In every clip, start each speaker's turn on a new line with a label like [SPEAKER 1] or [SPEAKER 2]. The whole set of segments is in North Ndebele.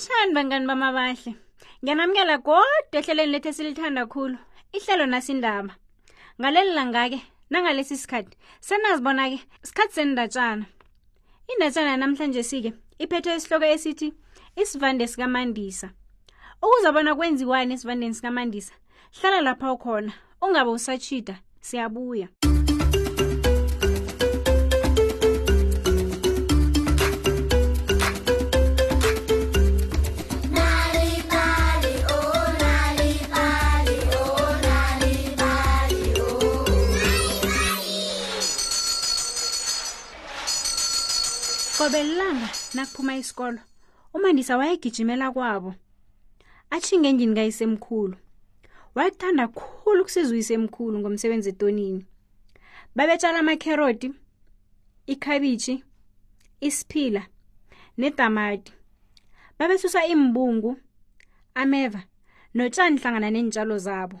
[SPEAKER 1] lotshani bangani bami abahle ngiyanamukela kodwa ehlelweni lethu esilithanda khulu ihlelo nasindaba ngaleli langake nangalesi sikhathi senazibona-ke sikhathi sendatshana indatshana namhlanje sike iphethe isihloko esithi isivande sikamandisa ukuza bona kwenziwani esivandeni sikamandisa hlala lapha ukhona ungabe usatshida siyabuya qobe lilanga nakuphuma isikolo umandisa wayegijimela kwabo athinge endlini kayisemkhulu wayekuthanda khulu ukusiza uyisemkhulu ngomsebenzi etonini babetshala amakheroti ikhabitshi isiphila netamati babesusa iimbungu ameva notshani hlangana neentshalo zabo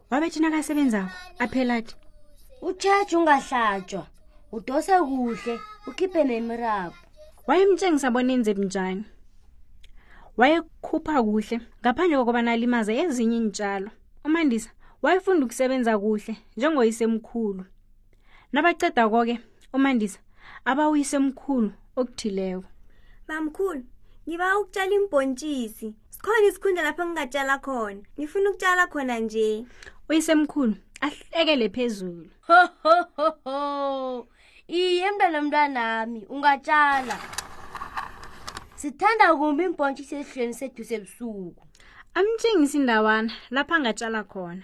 [SPEAKER 1] wabethina kasebenzako aphela athi
[SPEAKER 2] utshaji ungahlatshwa udose kuhle ukhiphe nemirabho
[SPEAKER 1] wayemtshengisa bona enze bunjani wayekhupha kuhle ngaphandle kokubana alimaze ezinye iintshalo umandisa wayefunda ukusebenza kuhle njengoyisemkhulu nabaceda koke umandisa abawise mkhulu okuthileko
[SPEAKER 3] bamkhulu ngiba ukutshala imbhontshisi sikhona isikhundla lapho ngingatshala khona ngifuna ukutshala khona nje
[SPEAKER 1] uyisemkhulu ahlekele phezulu
[SPEAKER 2] ho ho ho ho iye mntwana mntwanami ungatshala sithanda kumbi imbhontshisi esihlweni seduze ebusuku
[SPEAKER 1] amtshengisa indawana lapho angatshala khona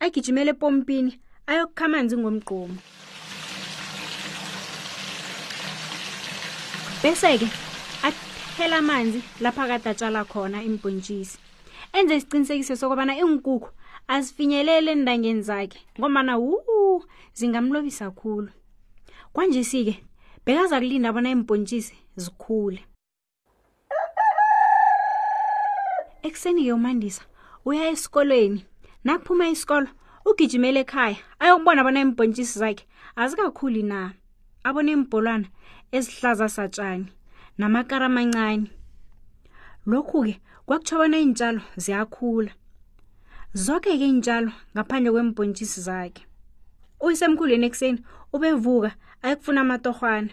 [SPEAKER 1] agijimele epompini ayokukha amanzi ngomgqomo bese-ke athela amanzi lapha kade atshala khona imbhontshisi enze isiqinisekiso sokubana iinkukhu azifinyelele endangeni zakhe ngombana wu zingamlobisa khulu kwanjesi-ke bekaza kulinda bona iimbhontshisi zikhule ekuseni-ke umandisa uya esikolweni nakuphuma isikolo ugijimela ekhaya ayokubona bona iimbhontshisi zakhe azikakhuli na abona iimbholwana ezihlaza satshani namakara amancane lokhu-ke kwakutsho bona iintshalo ziyakhula zonke-ke iintshalo ngaphandle kweembhontshisi zakhe uyisemkhulwini ekuseni ubevuka ayokufuna amatorhwana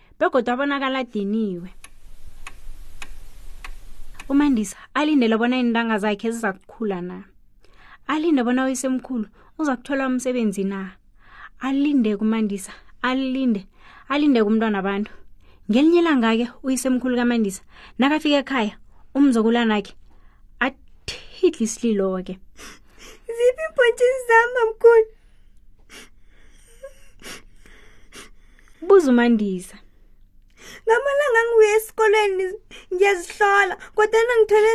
[SPEAKER 1] begodwa abonakala adiniwe umandisa alindele bona iintanga zakhe ziza kukhula na alinde bona uyisemkhulu uza kuthola umsebenzi na alinde kumandisa alinde alinde kumntwana abantu ngelinye ilanga-ke uyisemkhulu kamandisa nakafika ekhaya umzokulanakhe athidla isililo-ke
[SPEAKER 3] ziphi ibhotshini zami mamkhulu
[SPEAKER 1] buza umandisa
[SPEAKER 3] ngamalanga ngibuye esikolweni ngiyazihlola kodwana ngithole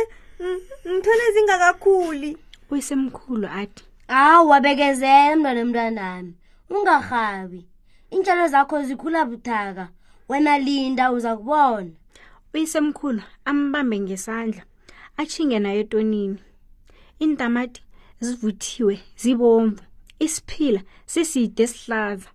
[SPEAKER 3] ngithole zingakakhuli
[SPEAKER 1] uyisemkhulu athi
[SPEAKER 2] hawu wabekezela mntwana mntwanami ungarhabi iintshalo zakho zikhula buthaka wena linda uza kubona
[SPEAKER 1] uyisemkhulu ambambe ngesandla atjhinge nayo etonini iintamati zivuthiwe zibomvu isiphila siside sihlaza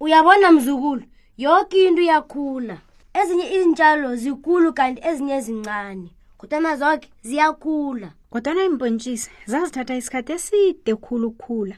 [SPEAKER 2] uyabona mzukulu yoke into iyakhula ezinye izintshalo zikulu kanti ezinye zincane kodwana zonke ziyakhula
[SPEAKER 1] kodwana iimpontshisi zazithatha isikhathi eside khulu ukukhula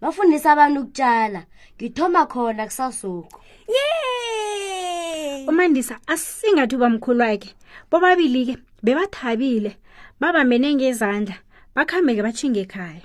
[SPEAKER 2] bafundisa abantu ukutshala ngithoma khona kusasuku
[SPEAKER 3] yey
[SPEAKER 1] umandisa asingathi uba mkhulu wakhe bobabili-ke bebathabile babambene ngezandla bakhambe-ke batshinga ekhaya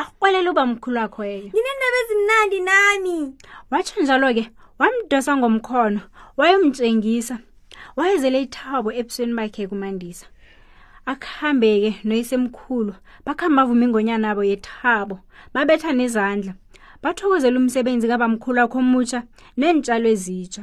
[SPEAKER 1] akuqwalela uba mkhulu wakho eyo
[SPEAKER 3] ngineendaba ezimnandi nami
[SPEAKER 1] watsho njalo-ke wamdosa ngomkhono wayomtshengisa wayezele ithabo ebusweni bakhe kumandisa akuhambe-ke noyisemkhulu bakuhamba bavuma ingonyana abo yethabo babetha nezandla bathokozela umsebenzi kabamkhulu wakho omutsha neentshalo ezitsha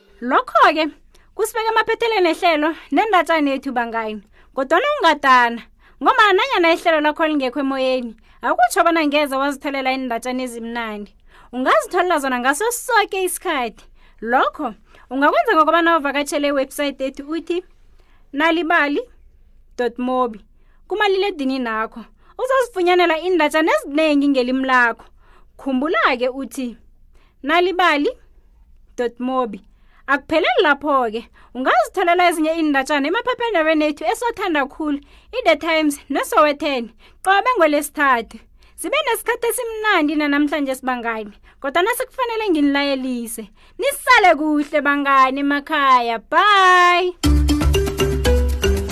[SPEAKER 1] lokho-ke kusibeka amaphetheleni ehlelo nendatshana yethu bangani kodwana ungadana ngomana nanyana ihlelo lakho lingekho emoyeni akutsho bona ngeze wazitholela iindatshana ezimnandi ungazitholela zona ngaso soke isikhathi lokho ungakwenza ngokubana uvakatshele iwebhsayithi ethi uthi nalibali mobi kumaliledini nakho uzozifunyanela iindatshana eziningi ngelimi lakho khumbula-ke uthi nalibali dotmobi akupheleli lapho-ke ungazitholela ezinye iindatshana emaphephandabeni ethu esothanda khulu i-the times nesowetheni qobe ngolesithathu sibe nesikhathi esimnandi nanamhlanje sibangani kodwa nasekufanele nginilayelise nisale kuhle bangani emakhaya bye